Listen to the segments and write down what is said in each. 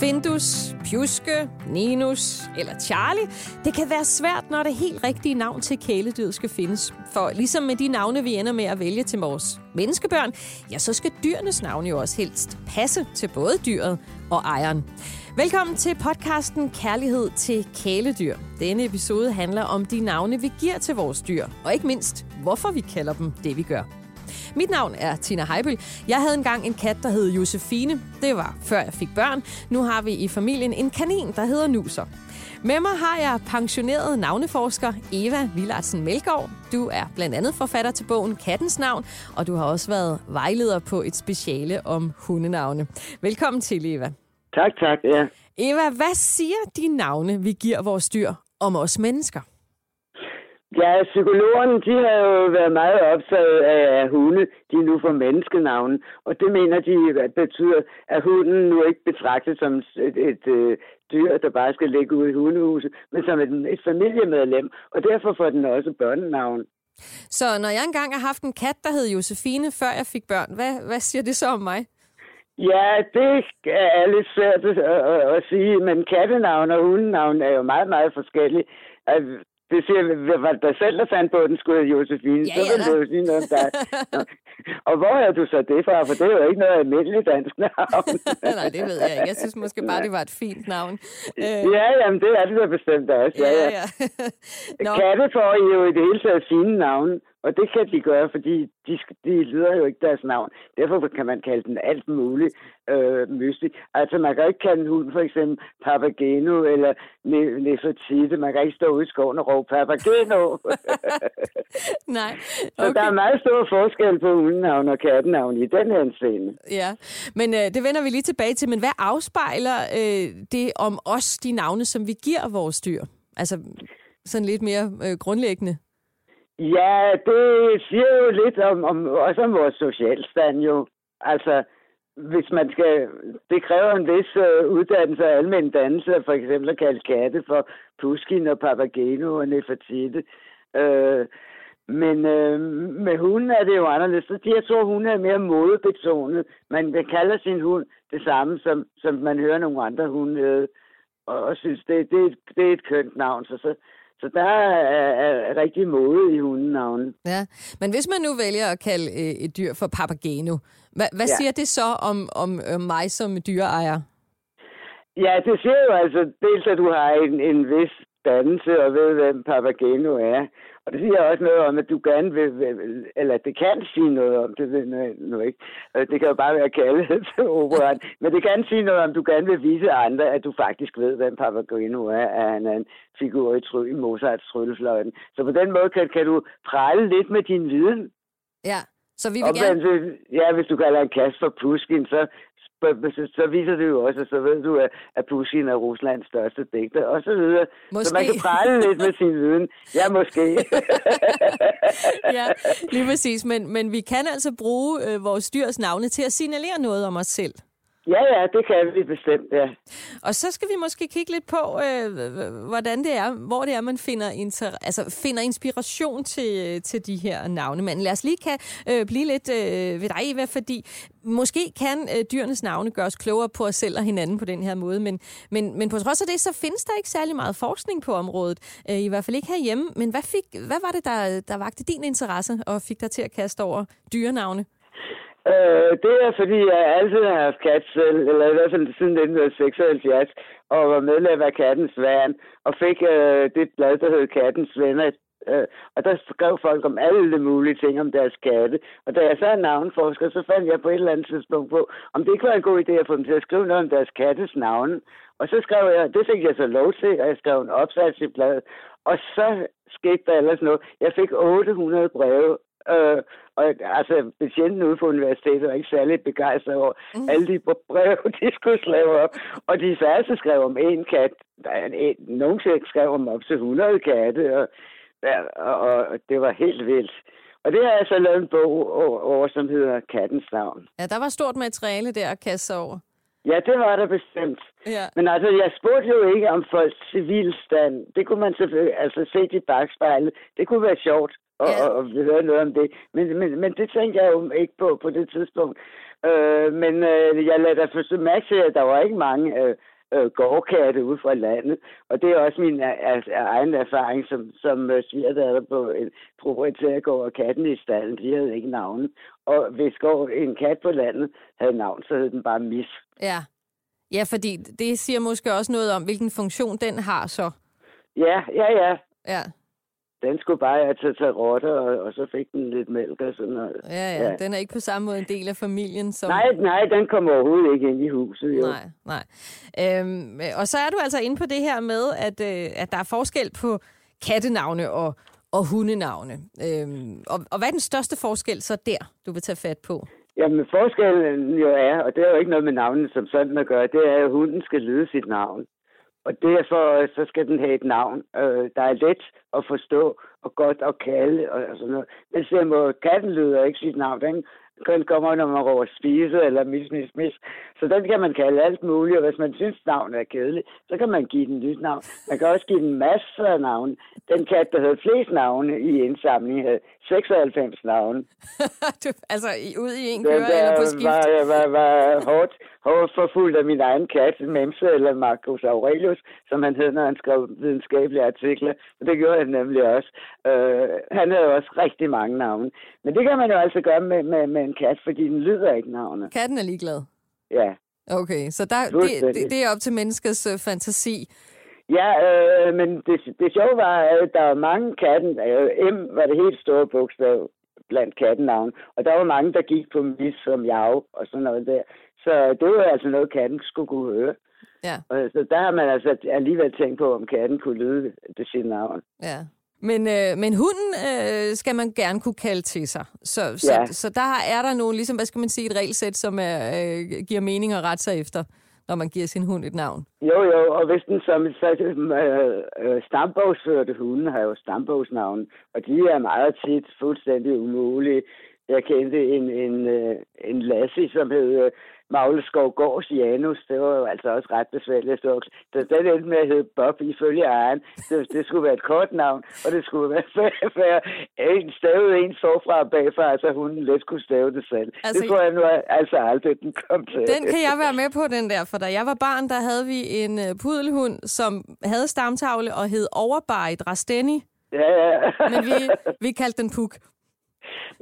Findus, Pjuske, Ninus eller Charlie. Det kan være svært, når det helt rigtige navn til kæledyret skal findes. For ligesom med de navne, vi ender med at vælge til vores menneskebørn, ja, så skal dyrenes navne jo også helst passe til både dyret og ejeren. Velkommen til podcasten Kærlighed til kæledyr. Denne episode handler om de navne, vi giver til vores dyr, og ikke mindst, hvorfor vi kalder dem det, vi gør. Mit navn er Tina Heibel. Jeg havde engang en kat, der hed Josefine. Det var før jeg fik børn. Nu har vi i familien en kanin, der hedder Nuser. Med mig har jeg pensioneret navneforsker Eva Villardsen Melgaard. Du er blandt andet forfatter til bogen Kattens Navn, og du har også været vejleder på et speciale om hundenavne. Velkommen til, Eva. Tak, tak, ja. Eva, hvad siger de navne, vi giver vores dyr om os mennesker? Ja, psykologerne, de har jo været meget optaget af, at hunde, de nu får menneskenavne, og det mener de betyder, at hunden nu ikke betragtes som et, et, et øh, dyr, der bare skal ligge ude i hundehuset, men som et, et familiemedlem, og derfor får den også børnenavn. Så når jeg engang har haft en kat, der hed Josefine, før jeg fik børn, hvad, hvad siger det så om mig? Ja, det er lidt svært at, at, at sige, men kattenavn og hundenavn er jo meget, meget forskellige. Det siger, var det dig selv, der fandt på, den skulle Josefine? Ja, så vil ja, du jo sige noget om dig. og hvor er du så det fra? For det er jo ikke noget almindeligt dansk navn. Nej, det ved jeg ikke. Jeg synes måske bare, det var et fint navn. Øh... Ja, jamen det er det da bestemt også. Ja, ja. ja. Katte får jo i det hele taget fine navne. Og det kan de gøre, fordi de, de lyder jo ikke deres navn. Derfor kan man kalde den alt muligt øh, mystisk. Altså man kan ikke kalde en hund for eksempel Papageno eller Nefertiti. Man kan ikke stå ude i skoven og råbe Papageno. Nej. Okay. Så der er meget stor forskel på hundenavn og kattenavn i den her scene. Ja, men øh, det vender vi lige tilbage til. Men hvad afspejler øh, det om os, de navne, som vi giver vores dyr? Altså sådan lidt mere øh, grundlæggende. Ja, det siger jo lidt om, om også om vores socialstand jo. Altså, hvis man skal, det kræver en vis øh, uddannelse af almen dannelse, for eksempel at kalde katte for Puskin og Papageno og Nefertiti. Øh, men øh, med hunden er det jo anderledes. Så jeg tror, hun er mere modebetonet. Man kalder sin hund det samme, som, som man hører nogle andre hunde, øh, og, og synes, det, det, det er et kønt navn. Så, så så der er, er rigtig mode i hundenavnen. Ja, men hvis man nu vælger at kalde øh, et dyr for papageno, hvad, hvad ja. siger det så om, om øh, mig som dyreejer? Ja, det siger jo altså dels, at du har en, en vis dannelse og ved, hvem papageno er. Og det siger også noget om, at du gerne vil, eller det kan sige noget om, det ved jeg nu ikke. Øh, det kan jo bare være kaldet til operan. Men det kan sige noget om, du gerne vil vise andre, at du faktisk ved, hvem Papageno er, at han er en figur i, try, i Mozarts tryllefløjten. Så på den måde kan, kan du prale lidt med din viden. Ja, så vi vil gerne... Ja, hvis du kalder en kast for Puskin, så så viser det jo også, så ved du, at Putin er Ruslands største digter, og så videre. Måske. Så man kan prale lidt med sin viden. Ja, måske. ja, lige præcis. Men, men vi kan altså bruge øh, vores dyrs navne til at signalere noget om os selv. Ja, ja, det kan vi bestemt, ja. Og så skal vi måske kigge lidt på, øh, hvordan det er, hvor det er, man finder, inter- altså, finder inspiration til, øh, til de her navne. Men lad os lige kan, øh, blive lidt øh, ved dig, Eva, fordi måske kan øh, dyrenes navne gøres klogere på os selv og hinanden på den her måde, men, men, men på trods af det, så findes der ikke særlig meget forskning på området, øh, i hvert fald ikke herhjemme. Men hvad, fik, hvad var det, der, der vagte din interesse og fik dig til at kaste over dyrenavne? Øh, det er fordi, jeg altid har haft kat selv, eller i hvert fald siden 1976, og var medlem af Kattens Værn, og fik øh, det blad, der hed Kattens Venner. Øh, og der skrev folk om alle mulige ting om deres katte. Og da jeg så er navnforsker, så fandt jeg på et eller andet tidspunkt på, om det ikke var en god idé at få dem til at skrive noget om deres kattes navn. Og så skrev jeg, det fik jeg så lov til, og jeg skrev en opsats i bladet. Og så skete der ellers noget. Jeg fik 800 breve Øh, og altså, betjenten ude på universitetet var ikke særlig begejstret over mm. alle de brev, de skulle slave op. Og de færreste skrev om en kat. Der er en, nogen skrev om op til 100 katte, og, og, og det var helt vildt. Og det har jeg så lavet en bog over, som hedder Kattens navn. Ja, der var stort materiale der at kaste over. Ja, det var der bestemt. Ja. Men altså, jeg spurgte jo ikke om folks civilstand. Det kunne man selvfølgelig altså se i bagspejlet. Det kunne være sjovt og, Ja. og, og høre noget om det. Men, men, men det tænkte jeg jo ikke på på det tidspunkt. Øh, men øh, jeg lader da forstå mærke til, at der var ikke mange øh, øh, gårdkatte ude fra landet. Og det er også min er egen erfaring som, som øh, svigerdatter på en proprietærgård og katten i stallen. De havde ikke navn. Og hvis går en kat på landet havde navn, så hed den bare Mis. Ja. Ja, fordi det siger måske også noget om, hvilken funktion den har så. Ja, ja, ja. Ja, Den skulle bare have til, til rotter, og, og så fik den lidt mælk og sådan noget. ja, ja. Ja. Den er ikke på samme måde en del af familien som... Nej, nej, den kommer overhovedet ikke ind i huset, jo. Nej, nej. Øhm, og så er du altså inde på det her med, at, øh, at der er forskel på kattenavne og, og hundenavne. Øhm, og, og hvad er den største forskel så der, du vil tage fat på? Jamen, forskellen jo er, og det er jo ikke noget med navnet som sådan at gøre, det er, at hunden skal lyde sit navn. Og derfor øh, så skal den have et navn, øh, der er let at forstå og godt at kalde og, og sådan noget. Men selvom katten lyder ikke sit navn. Den, den kommer, når man råber spise eller mis, mis, mis. Så den kan man kalde alt muligt, og hvis man synes, navnet er kedeligt, så kan man give den nyt navn. Man kan også give den masser af navne. Den kat, der havde flest navne i indsamlingen, havde 96 navne. du, altså i- ud i en køre eller på skift? var, var, var hårdt, hårdt forfulgt af min egen kat, Memse eller Marcus Aurelius, som han hed, når han skrev videnskabelige artikler. Og det gjorde han nemlig også. Øh, han havde også rigtig mange navne. Men det kan man jo altså gøre med, med, med en kat, fordi den lyder ikke navnet. Katten er ligeglad. Ja. Okay, så der, det, det, det er op til menneskets øh, fantasi. Ja, øh, men det, det sjove var, at der var mange katten. Øh, M var det helt store bogstav blandt kattennavn. Og der var mange, der gik på mis som jav og sådan noget der. Så det var altså noget, katten skulle kunne høre. Ja, så der har man altså alligevel tænkt på, om katten kunne lyde det sit navn. ja. Men, øh, men hunden øh, skal man gerne kunne kalde til sig. Så, så, Ja. så der er der nogle, ligesom, hvad skal man sige, et regelsæt, som er, øh, giver mening at rette sig efter, når man giver sin hund et navn. Jo, jo, og hvis den som så, øh, øh, stambogsførte hunde har jo stambogsnavn, og de er meget tit fuldstændig umulige. Jeg kendte en, en, øh, en lassie, som hed Magleskov Gårds Janus. Det var jo altså også ret besværligt at stå. Så den endte med at hedde Bob ifølge ejeren. Det, det skulle være et kort navn, og det skulle være, være en stavet en forfra og bagfra, så hunden let kunne stave det selv. Altså, det tror jeg nu altså aldrig, den kom til. Den kan jeg være med på, den der. For da jeg var barn, der havde vi en øh, pudelhund, som havde stamtavle og hed Overbite Rasteni. Ja, ja. Men vi, vi kaldte den Puk.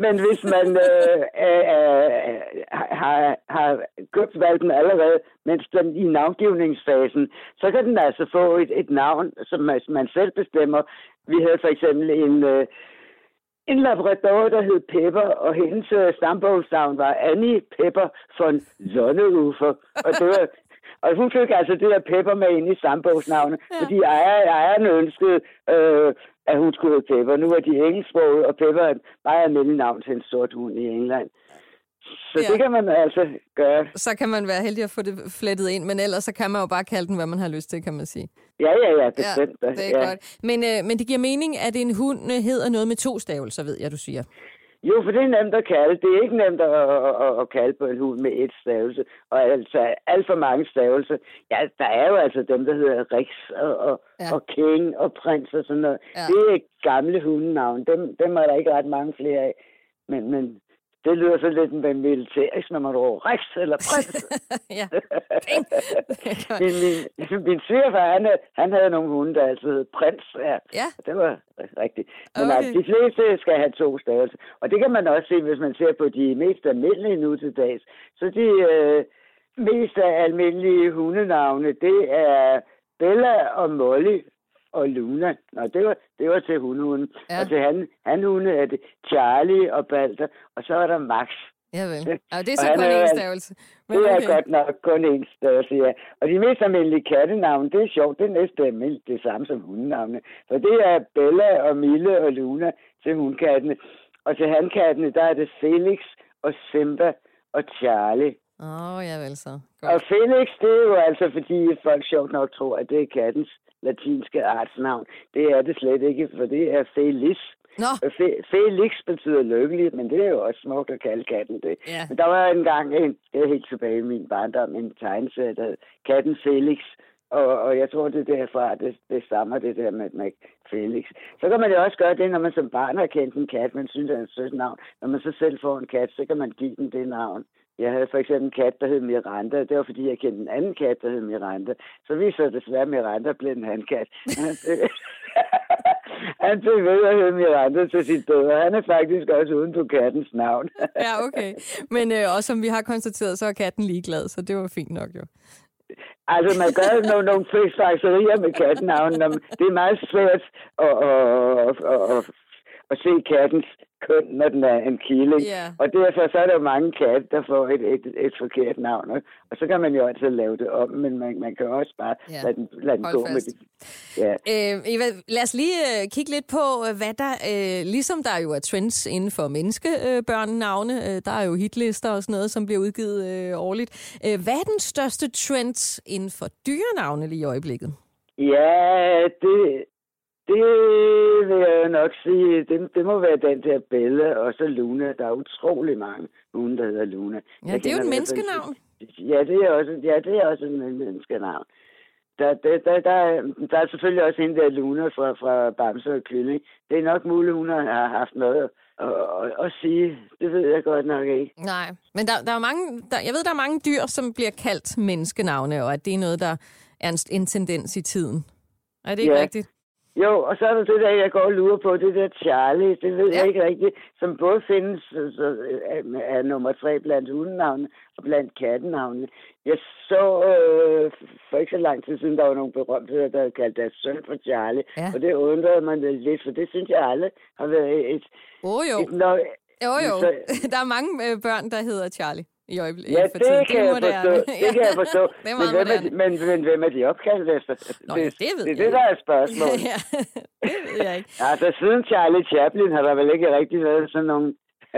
Men hvis man øh, øh, øh, har, har købt valpen allerede, mens den i navngivningsfasen, så kan den altså få et, et navn, som man, man selv bestemmer. Vi havde for eksempel en, øh, en labrador, der hed Pepper, og hendes øh, stambogsnavn var Annie Pepper von Lonneufer. Og det var, og hun fik altså det der Pepper med ind i stambogsnavnet, ja. fordi ejer, ejeren ønskede, øh, at hun skulle hedde Pepper. Nu er de engelsksproget, og Pepper er et meget almindeligt navn til en sort hund i England. Så Ja. ja. det kan man altså gøre. Så kan man være heldig at få det flettet ind, men ellers så kan man jo bare kalde den, hvad man har lyst til, kan man sige. Ja, ja, ja, bestemt. Ja, det er ja. godt. Men, øh, men det giver mening, at en hund øh, hedder noget med to stavelser, ved jeg, du siger. Jo, for det er nemt at kalde. Det er ikke nemt at, at, at, at kalde på en hund med et stavelse. Og altså alt for mange stavelser. Ja, der er jo altså dem, der hedder Rex og, og, Ja. og King og Prins og sådan noget. Ja. Det er gamle hundenavn. Dem, dem er der ikke ret mange flere af. Men, men det lyder så lidt med militærisk, når man råber Rex eller Prins. ja. Min, min, min svigerfar, han, havde- han havde nogle hunde, der altid hed Prins. Ja. Ja. Det var rigtigt. Men Okay. altså, de fleste skal have to stavelser. Og det kan man også se, hvis man ser på de mest almindelige nu til dags. Så de øh, mest almindelige hundenavne, det er Bella og Molly og Luna. Nå, det var, det var til hundehunden. Ja. Og til han, hanhunde er det Charlie og Balder. Og så er der Max. Ja, vel. Ja, det er Og så han kun er altså- stavelse. Det er godt nok kun en størrelse, ja. Og de mest almindelige kattenavne, det er sjovt, det er næsten det samme som hundenavne. For det er Bella og Mille og Luna til hundkattene. Og til handkattene, der er det Felix og Simba og Charlie. Åh, oh, ja vel så. Og Godt. Felix, det er jo altså, fordi folk sjovt nok tror, at det er kattens latinske artsnavn. Det er det slet ikke, for det er Felis. Nå, Og Fe- Felix betyder lykkelig, men det er jo også smukt at kalde katten det. Ja. Men der var engang, en, det er helt tilbage i min barndom, en tegneserie, der Katten Felix, Og, og jeg tror, det er derfra, det, det stammer det der med, med Felix. Så kan man jo også gøre det, når man som barn har kendt en kat, man synes, det er en sødt navn. Når man så selv får en kat, så kan man give den det navn. Jeg havde for eksempel en kat, der hed Miranda. Det var, fordi jeg kendte en anden kat, der hed Miranda. Så viser det desværre, at Miranda blev en handkat. Han blev ved at hedde Miranda til sit døde. Han er faktisk også uden på kattens navn. ja, okay. Men øh, også som vi har konstateret, så er katten ligeglad, så det var fint nok jo. Altså, man gør nogle, nogle fakserier med kattenavn. Det er meget svært at, at, at, at, at se kattens køn, når den er en killing. Yeah. Og derfor så er der mange katte, der får et, et, et forkert navn. Og så kan man jo altid lave det om, men man, man kan også bare Ja. lade den, lade den Hold gå fast. med det. Ja. Øh, Eva, lad os lige øh, kigge lidt på, øh, hvad der, øh, ligesom der jo er trends inden for menneskebørnenavne, øh, der er jo hitlister og sådan noget, som bliver udgivet øh, årligt. Øh, hvad er den største trend inden for dyrenavne lige i øjeblikket? Ja, det, det vil jeg nok sige, det, det må være den der Belle og så Luna. Der er utrolig mange hunde, der hedder Luna. Ja, Jeg det er jo et menneskenavn. Ja, det er også, ja, det er også en menneskenavn. Der, der, der, der, er- der er selvfølgelig også hende der Luna fra, fra Bamse og Kylling. Det er nok muligt, hun har haft noget at, at, at sige. Det ved jeg godt nok ikke. Nej, men der, der er mange, der, jeg ved, der er mange dyr, som bliver kaldt menneskenavne, og at det er noget, der er en, en tendens i tiden. Er det ikke Ja. rigtigt? Jo, og så er der det der, jeg går og lurer på, det der Charlie, det ved ja. Jeg ikke rigtigt, som både findes øh, så, er, er nummer tre blandt hundenavne og blandt kattenavne. Jeg så øh, for ikke så lang tid siden, der var nogle berømtheder, der havde kaldt deres søn for Charlie, Ja. og det undrede mig lidt, for det synes jeg aldrig har været et... Oh, jo. et nok, Jo, jo. Så- Der er mange øh, børn, der hedder Charlie i øjeblikket. Ja, for det tiden. kan er jeg forstå. Det kan jeg forstå. det er men, hvem er men, men hvem er de opkaldt efter? Nå, ja, det ved det, jeg det, der er spørgsmålet. ja, det ved jeg ikke. Altså, siden Charlie Chaplin har der vel ikke rigtig været sådan nogle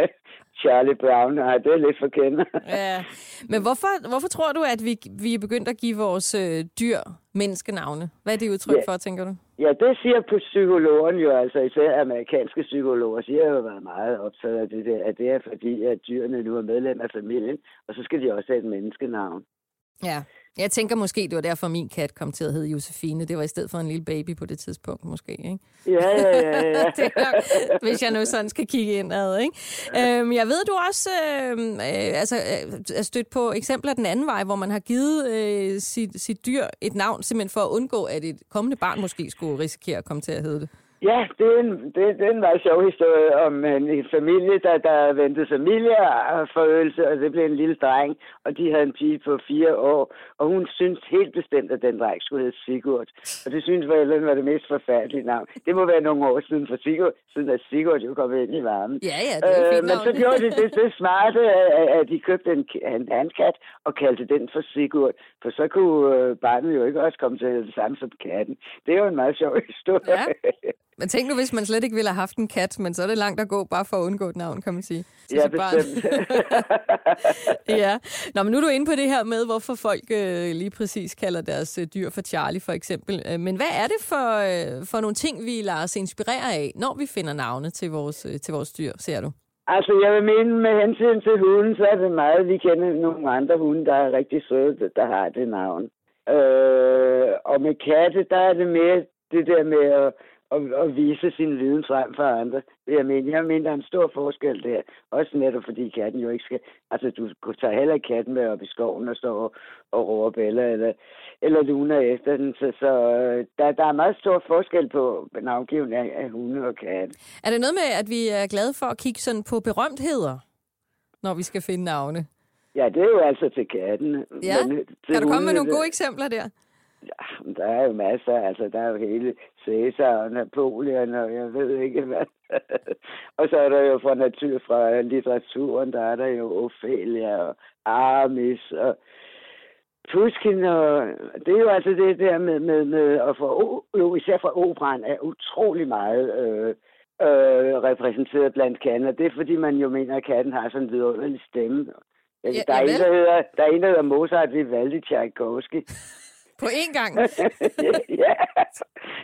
Charlie Brown. Nej, det er lidt for kender. Ja. Men hvorfor, hvorfor tror du, at vi, vi er begyndt at give vores øh, dyr menneskenavne? Hvad er det udtryk Ja. for, tænker du? Ja, det siger på psykologen jo, altså især amerikanske psykologer, siger har jo været meget optaget af det der, at det er fordi, at dyrene nu er medlem af familien, og så skal de også have et menneskenavn. Ja. Jeg tænker måske, det var derfor, min kat kom til at hedde Josefine. Det var i stedet for en lille baby på det tidspunkt, måske. Ikke? Ja, ja, ja, ja. det nok, hvis jeg nu sådan skal kigge indad. Ikke? Øhm, jeg ved, du også øh, øh, altså, øh, er stødt på eksempler den anden vej, hvor man har givet øh, sit, sit dyr et navn, simpelthen for at undgå, at et kommende barn måske skulle risikere at komme til at hedde det. Ja, det er, en, det, det er en meget sjov historie om en, en familie, der, der ventede familieforøgelse, og det blev en lille dreng, og de havde en pige på fire år, og hun syntes helt bestemt, at den dreng skulle hedde Sigurd. Og det synes forældrene var det mest forfærdelige navn. Det må være nogle år siden for Sigurd, siden at Sigurd jo kom ind i varmen. Ja, ja, det er Øh, men så gjorde de det, det smarte, at, at de købte en, en handkat og kaldte den for Sigurd. For så kunne øh, barnet jo ikke også komme til at hedde det samme som katten. Det er jo en meget sjov historie. Ja. Men tænk nu, hvis man slet ikke ville have haft en kat, men så er det langt at gå bare for at undgå et navn, kan man sige. til Ja, bestemt. ja. Nå, men nu er du inde på det her med, hvorfor folk øh, lige præcis kalder deres øh, dyr for Charlie, for eksempel. Øh, men hvad er det for, øh, for nogle ting, vi lader os inspirere af, når vi finder navne til vores, øh, til vores dyr, ser du? Altså, jeg vil mene, med hensyn til hunden, så er det meget, vi kender nogle andre hunde, der er rigtig søde, der har det navn. Øh, og med katte, der er det mere det der med at, at, at vise sin viden frem for andre. Jeg mener, jeg mener, der er en stor forskel der. Også netop fordi katten jo ikke skal... Altså, du tager heller ikke katten med op i skoven og står og, og råber Bella eller, eller Luna efter den. Så, så øh, der, der er meget stor forskel på navngivning af, af hunde og katte. Er det noget med, at vi er glade for at kigge sådan på berømtheder, når vi skal finde navne? Ja, det er jo altså til katten. Ja? Men, øh, til Kan du komme med nogle der- gode eksempler der? Ja, der er jo masser. Altså, der er jo hele Cæsar og Napoleon, og jeg ved ikke hvad. og så er der jo fra natur, fra litteraturen, der er der jo Ophelia og Aramis og Puskin, og det er jo altså det der med, med, med at få, jo især fra operan, er utrolig meget øh, øh, repræsenteret blandt katten, og det er fordi, man jo mener, at katten har sådan en vidunderlig stemme. Ja, der, er en, der, hedder, der er en, der hedder Mozart Vivaldi Tchaikovsky. På én gang? ja,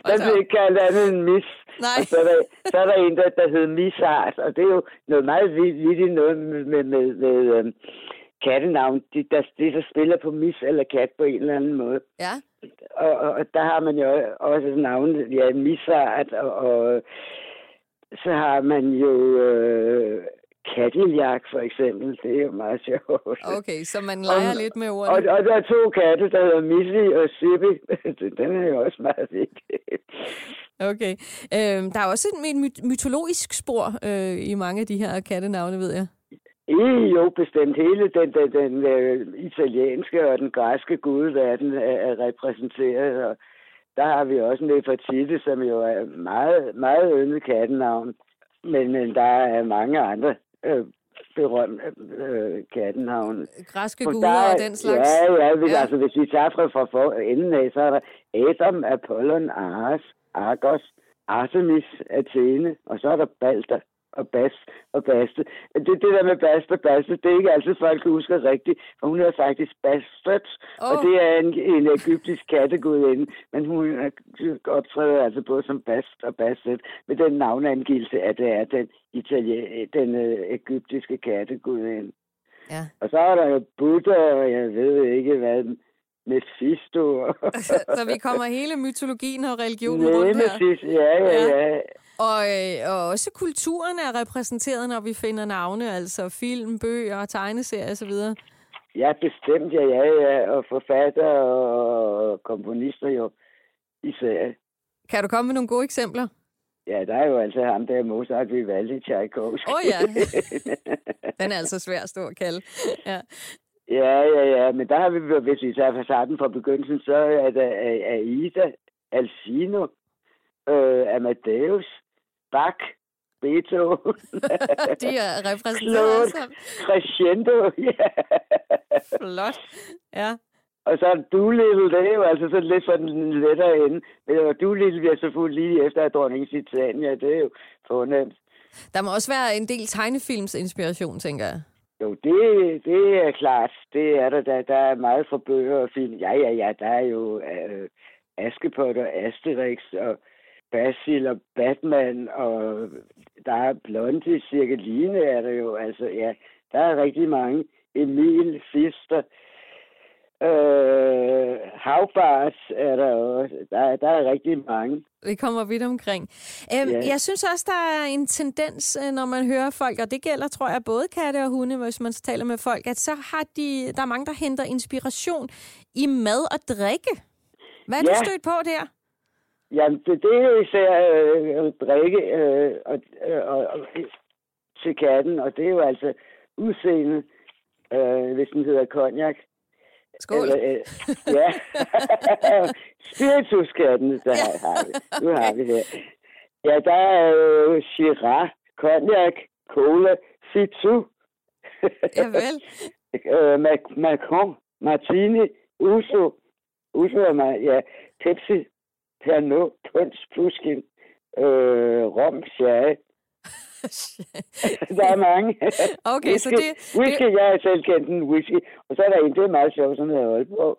der blev ikke kaldt andet end Miss. Nej. Og så er, der, så er der en, der, der hedder Missart, og det er jo noget meget vildt noget med, med, med, med øhm, kattenavn. De der, de, der spiller på Miss eller kat på en eller anden måde. Ja. og, og der har man jo også navnet, ja, Misart, og, og så har man jo øh, Cadillac for eksempel. Det er jo meget sjovt. Okay, så man leger og, lidt med Og, ordene. og der er to katte, der hedder Missy og Sippy. Den er jo også meget vigtig. Okay. Øh, der er også et my- mytologisk spor øh, i mange af de her kattenavne, ved jeg. I jo bestemt hele den, den, den øh, italienske og den græske gudverden er, er repræsenteret, og der har vi også Nefertiti, som jo er meget, meget yndet kattenavn, men, men der er mange andre øh, berømte øh, kattenavne. Græske For guder der er- og den slags. Ja, ja, hvis, ja. Altså, hvis vi tager fra, fra for, enden af, så er der Adam, Apollon, Ares, Argos, Artemis, Athene, og så er der Balder og Bas og Baste. Det, det der med Baste og Baste, det er ikke altid folk husker rigtigt, for hun er faktisk Bastet, oh. og det er en, en egyptisk kattegudinde, men hun er- optræder altså både som Bast og Bastet med den navnangivelse, at det er den, Italie, den øh, egyptiske kattegudinde. Ja. Og så er der jo Buddha, og jeg ved ikke hvad, Mephisto. så vi kommer hele mytologien og religionen rundt her. Nemesis, ja, ja, ja. Og, øh, og også kulturen er repræsenteret, når vi finder navne, altså film, bøger, tegneserier osv. Ja, bestemt, ja, ja, ja. Og forfatter og komponister jo især. Kan du komme med nogle gode eksempler? Ja, der er jo altså ham der Mozart Vivaldi Tchaikovsky. Åh, ja. Den er altså svær at stå og kalde. Ja. Ja, ja, ja, men der har vi, hvis vi tager facaden fra begyndelsen, så er der Aida, Alcino, øh, Amadeus, Bach, Beethoven, De er repræsenteret. Crescendo, ja. Flot. Ja. Og så Doolittle, det er jo altså sådan lidt for den lettere ende. Men Doolittle bliver så fuldt lige efter at dronningen Titania, det er jo fornemt. Der må også være en del tegnefilms inspiration, tænker jeg. Jo, det, det er klart. Det er der, der. Der er meget for bøger og film. Ja, ja, ja, der er jo øh, Askepot og Asterix og Basil og Batman, og der er Blondie, Cirkeline er der jo. Altså, ja, der er rigtig mange. Emil, Fister, øh, Havbart er der også. Der, der er rigtig mange. Vi kommer vidt omkring. Øhm, Ja. Jeg synes også, der er en tendens, øh, når man hører folk, og det gælder, tror jeg, både katte og hunde, hvis man taler med folk, at så har de, der er mange, der henter inspiration i mad og drikke. Hvad er ja. Du stødt på der? Jamen, det, det er jo især øh, drikke øh, og, øh, og, og, til katten, og det er jo altså udseende, øh, hvis den hedder cognac. Skål. Eller, øh, ja. Der Ja. ja. har vi. Nu har vi det. Ja, der er jo Shiraz, cognac, cola, Fitu, Ja, vel. øh, Mac- Macron, Martini, Uso, Uso er mig, ja, Pepsi, Pernod, Punch, Puskin, øh, Rom, Sherry. Der er mange. Okay, så whisky, det- Whisky, jeg har selv kendt en whisky. Og så er der en, det er meget sjovt, som hedder Aalborg.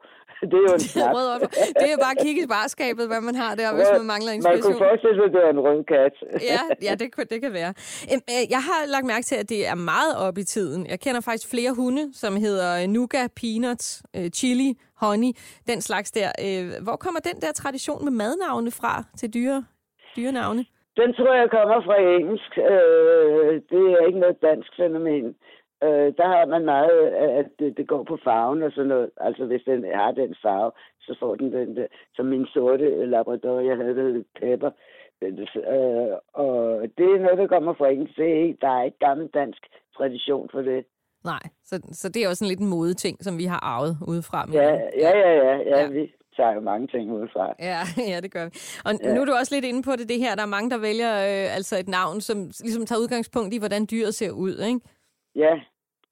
Det er jo en. Rød Aalborg. det er bare at kigge i barskabet, hvad man har der, hvis man mangler Man kunne inspiration. forestille sig, at det er en rød kat. ja, ja det, det kan være. Øhm, øh, Jeg har lagt mærke til, at det er meget op i tiden. Jeg kender faktisk flere hunde, som hedder Nougat, Peanuts, øh, Chili, Honey, den slags der. Øh, Hvor kommer den der tradition med madnavne fra til dyre, dyrenavne? Den tror jeg kommer fra engelsk. Øh, det er ikke noget dansk fænomen. Øh, der har man meget, at det, det går på farven og sådan noget. Altså hvis den har den farve, så får den den der, som min sorte labrador, jeg havde, der hed Pepper. Øh, og det er noget, der kommer fra engelsk. Det er ikke, der er ikke gammel dansk tradition for det. Nej, så, så det er også en lidt en modeting, som vi har arvet udefra. ja, ja, ja, ja. Ja. ja. Vi tager jo mange ting udefra. Ja, ja, det gør vi. Og ja. Ja. nu er du også lidt inde på det, det her. Der er mange, der vælger øh, altså et navn, som ligesom tager udgangspunkt i, hvordan dyret ser ud, ikke? Ja,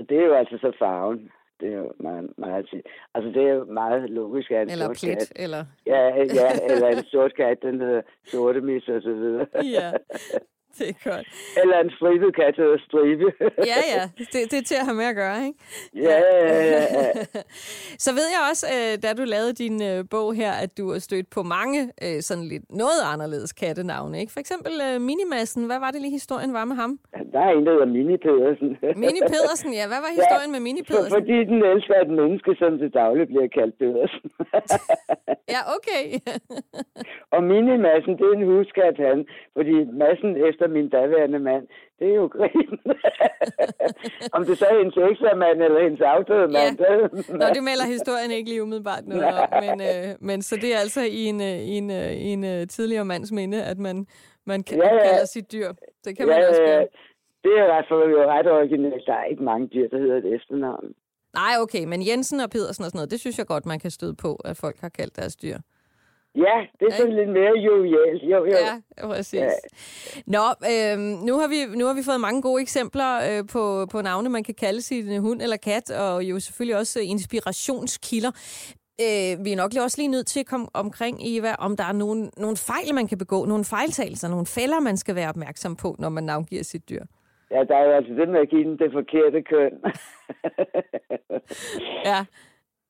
det er jo altså så farven. Det er jo meget, meget tit. Altså, det er jo meget logisk, at en Eller sort plet, kat. eller... Ja, ja, eller en sort kat, den hedder sorte mis og så videre. Ja, det er godt. Eller en stribet kat hedder stribe. Ja, ja, det, det er til at have med at gøre, ikke? ja, ja, ja. Så ved jeg også, øh, da du lavede din øh, bog her, at du har stødt på mange øh, sådan lidt noget anderledes kattenavne, ikke? For eksempel Minimassen. Hvad var det lige historien var med ham? Der er en, der hedder Mini Pedersen. Mini Pedersen, ja. Hvad var historien med Mini For, Pedersen? fordi den elsker et menneske, som til daglig bliver kaldt Pedersen. Ja, okay. og mini-massen, det er en huskat han, fordi massen efter min daværende mand, det er jo grin. Om det så er hendes eksamand eller hendes afdøde mand. Ja. Nå, det melder historien ikke lige umiddelbart noget om, men, øh, men så det er altså i en, øh, i en, øh, i en uh, tidligere mands minde, at man, man kan, ja, ja. kalder sit dyr. Det kan man ja, også gøre. Det er ret, for, jo ret originalt. Der er ikke mange dyr, der hedder et efternavn. Nej, okay, men Jensen og Pedersen og sådan noget, det synes jeg godt, man kan støde på, at folk har kaldt deres dyr. Ja, det er sådan ja. lidt mere jovialt. Jo, jo. Ja, præcis. Ja. Nå, øh, nu, har vi, nu har vi fået mange gode eksempler øh, på, på navne, man kan kalde sin hund eller kat, og jo selvfølgelig også inspirationskilder. Øh, vi er nok også lige nødt til at komme omkring, Eva, om der er nogle, nogle fejl, man kan begå, nogle fejltagelser, nogle fælder, man skal være opmærksom på, når man navngiver sit dyr. Ja, der er jo altså det med at give den det forkerte køn. ja.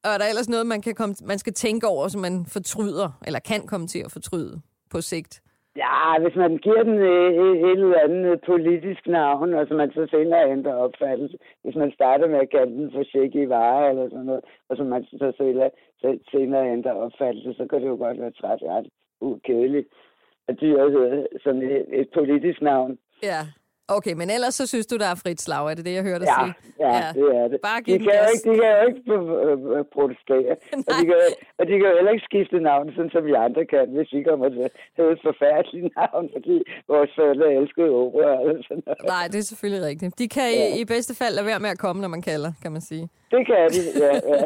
Og er der ellers noget, man, kan komme, man skal tænke over, som man fortryder, eller kan komme til at fortryde på sigt? Ja, hvis man giver den et, et eller andet politisk navn, og så man så senere ændrer opfattelse. Hvis man starter med at kalde den for i varer eller sådan noget, og så man så senere, senere ændrer opfattelse, så kan det jo godt være træt ret ukedeligt. At dyret sådan et, et politisk navn. Ja. Okay, men ellers så synes du, der er frit slag, er det det, jeg hørte dig ja, sige? Ja, ja, det er det. Bare de, kan jo ikke, de kan jo ikke øh, protestere, og de, kan, og de kan jo heller ikke skifte navn, sådan som vi andre kan, hvis vi kommer til at et forfærdeligt navn, fordi vores forældre elskede opera eller sådan noget. Nej, det er selvfølgelig rigtigt. De kan ja. i, i bedste fald lade være med at komme, når man kalder, kan man sige. Det kan de, ja. ja.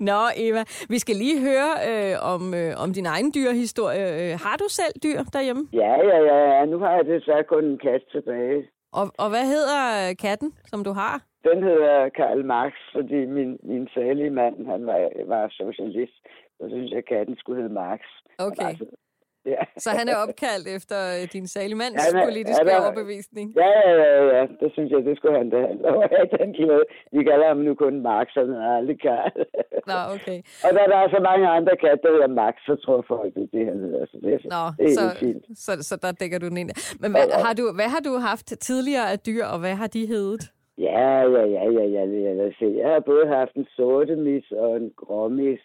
Nå, Eva, vi skal lige høre øh, om, øh, om din egen dyrhistorie. Øh, har du selv dyr derhjemme? Ja, ja, ja. ja. Nu har jeg så kun en kat tilbage. Og, og hvad hedder øh, katten, som du har? Den hedder Karl Marx, fordi min, min salige mand, han var, var socialist. Så synes jeg, at katten skulle hedde Marx. Okay. Altså, Ja. Så han er opkaldt efter øh, din saligmands ja, politiske ja, overbevisning? Ja, ja, ja, ja. Det synes jeg, det skulle han da have den glæde. Vi kalder ham nu kun Max, han er aldrig Karl. Nå, okay. Og da der er så mange andre katte, der hedder Max, så tror folk, det er det, han hedder. Så det, er, Nå, det er så, fint. Så, så der dækker du den ind. Men hvad, ja, ja. har du, hvad har du haft tidligere af dyr, og hvad har de heddet? Ja, ja, ja, ja, ja, ja, ja. Se. Jeg har både haft en sorte mis og en gråmis.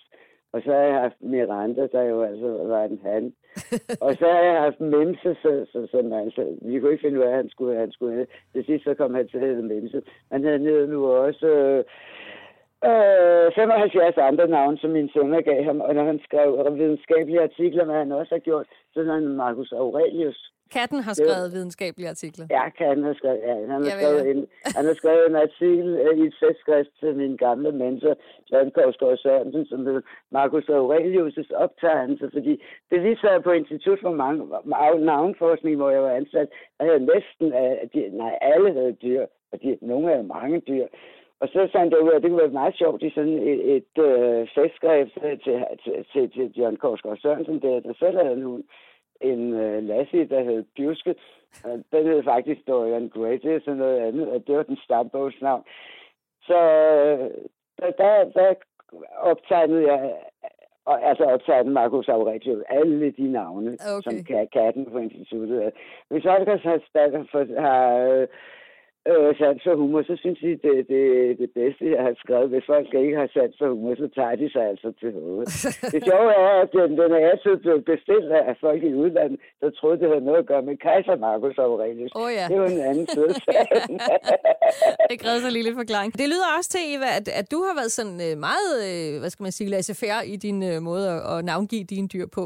Og så har jeg haft Miranda, der jo altså var en han. og så har jeg haft Memse, så, så, som altså, vi kunne ikke finde ud af, at han skulle, han skulle Til sidst så kom han til at hedde Memse. Han havde nu også øh, 75 andre navne, som min søn gav ham. Og når han skrev videnskabelige artikler, hvad han også har gjort, så er han Marcus Aurelius. Katten har skrevet videnskabelige artikler. Ja, katten har skrevet, ja, han, har skrevet en, han har skrevet en artikel øh, i et festskrift til min gamle mentor, Svend Korsgaard Sørensen, som hedder Marcus Aurelius' optegnelse, fordi det viste sig på Institut for mange, Navnforskning, hvor jeg var ansat, der havde næsten, at de, nej, alle havde dyr, og de, nogle havde mange dyr. Og så fandt jeg ud af, at det kunne være meget sjovt i sådan et, et øh, festskrift til, til, til, til, John Korsgaard Sørensen, der, der selv havde en hund en uh, Lassie, der hed Pjuske. Den hed faktisk Dorian Gray, det er sådan noget andet, og det var den stambogsnavn. Så der, der, der optegnede jeg, altså optegnede Marcus Aurelius, alle de navne, okay. som katten på instituttet. Hvis Olgers har, har øh, sans for humor, så synes jeg, det, det, det bedste, jeg har skrevet. Hvis folk ikke har sans for humor, så tager de sig altså til hovedet. det sjove er, at den, den er altid blevet bestilt af folk i udlandet, der troede, det havde noget at gøre med kejser Markus Aurelius. Oh, ja. Det var en anden side Det krævede så lidt forklaring. Det lyder også til, Eva, at, at du har været sådan øh, meget, øh, hvad skal man sige, laissez-faire i din øh, måde at navngive dine dyr på.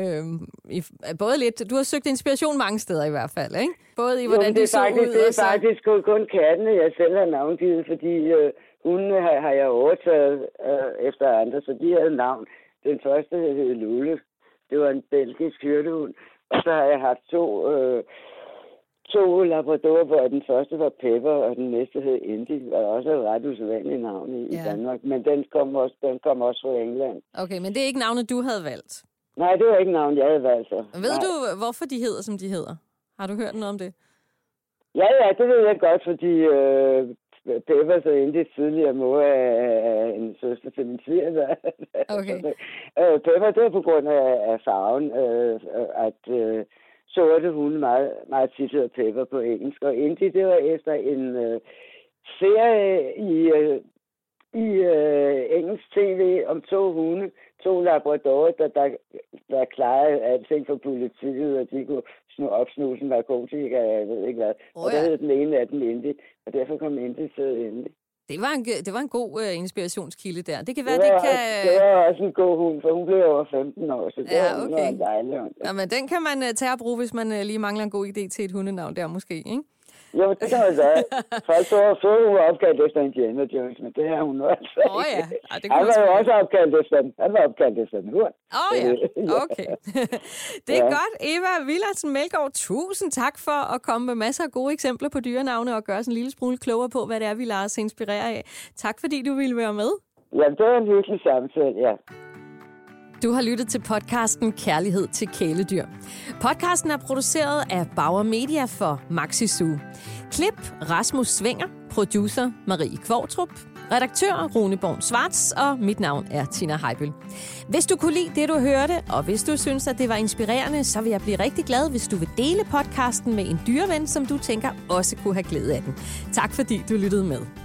Øhm, i, både lidt, du har søgt inspiration mange steder i hvert fald, ikke? Både i, hvordan jo, det de så faktisk, ud. Det er så... faktisk kun kattene, jeg selv har navngivet, fordi øh, hundene har, har jeg overtaget øh, efter andre, så de havde navn. Den første hed Lule. Det var en belgisk hyrdehund. Og så har jeg haft to, øh, to labradorer, hvor den første var Pepper, og den næste hed Indy, og også et ret usædvanligt navn i, ja. i Danmark. Men den kom, også, den kom også fra England. Okay, men det er ikke navnet, du havde valgt? Nej, det var ikke navn, jeg havde valgt. Så. Ved Nej. du, hvorfor de hedder, som de hedder? Har du hørt noget om det? Ja, ja, det ved jeg godt, fordi øh, Pepper så endte tidligere mor af en søster til min sviger. Okay. øh, Pepper, det var på grund af, af farven, øh, at øh, sorte hunde meget, meget tit hedder Pepper på engelsk. Og Indy, det var efter en øh, serie i, øh, i øh, engelsk tv om to hunde, to labradorer, der, der, der klarede alting for politiet, og de kunne snu, opsnuse narkotika, jeg ved ikke hvad. Oh, ja. Og der hed den ene af dem Indy, og derfor kom Indy til Indy. Det var en, det var en god uh, inspirationskilde der. Det kan være, det, det var, kan... det var også en god hund, for hun blev over 15 år, så det Ja, var, okay. var en dejlig hund. Ja, men den kan man uh, tage og bruge, hvis man uh, lige mangler en god idé til et hundenavn der måske, ikke? Jo, det kan man sige. Faktisk så var før hun var opkaldt efter Indiana Jones, men det er hun nu altså Åh oh, ja. ja det Han var jo også også opkaldt efter den. Han var opkaldt efter den. Åh oh, ja, okay. det er Ja. godt. Eva Villadsen Melgaard, tusind tak for at komme med masser af gode eksempler på dyrenavne og gøre os en lille smule klogere på, hvad det er, vi lader os inspirere af. Tak fordi du ville være med. Ja, det var en hyggelig samtale, ja. Du har lyttet til podcasten Kærlighed til kæledyr. Podcasten er produceret af Bauer Media for Maxi Zoo. Klip Rasmus Svinger, producer Marie Kvartrup, redaktør Rune Born Svarts, og mit navn er Tina Heibel. Hvis du kunne lide det, du hørte, og hvis du synes, at det var inspirerende, så vil jeg blive rigtig glad, hvis du vil dele podcasten med en dyreven, som du tænker også kunne have glæde af den. Tak fordi du lyttede med.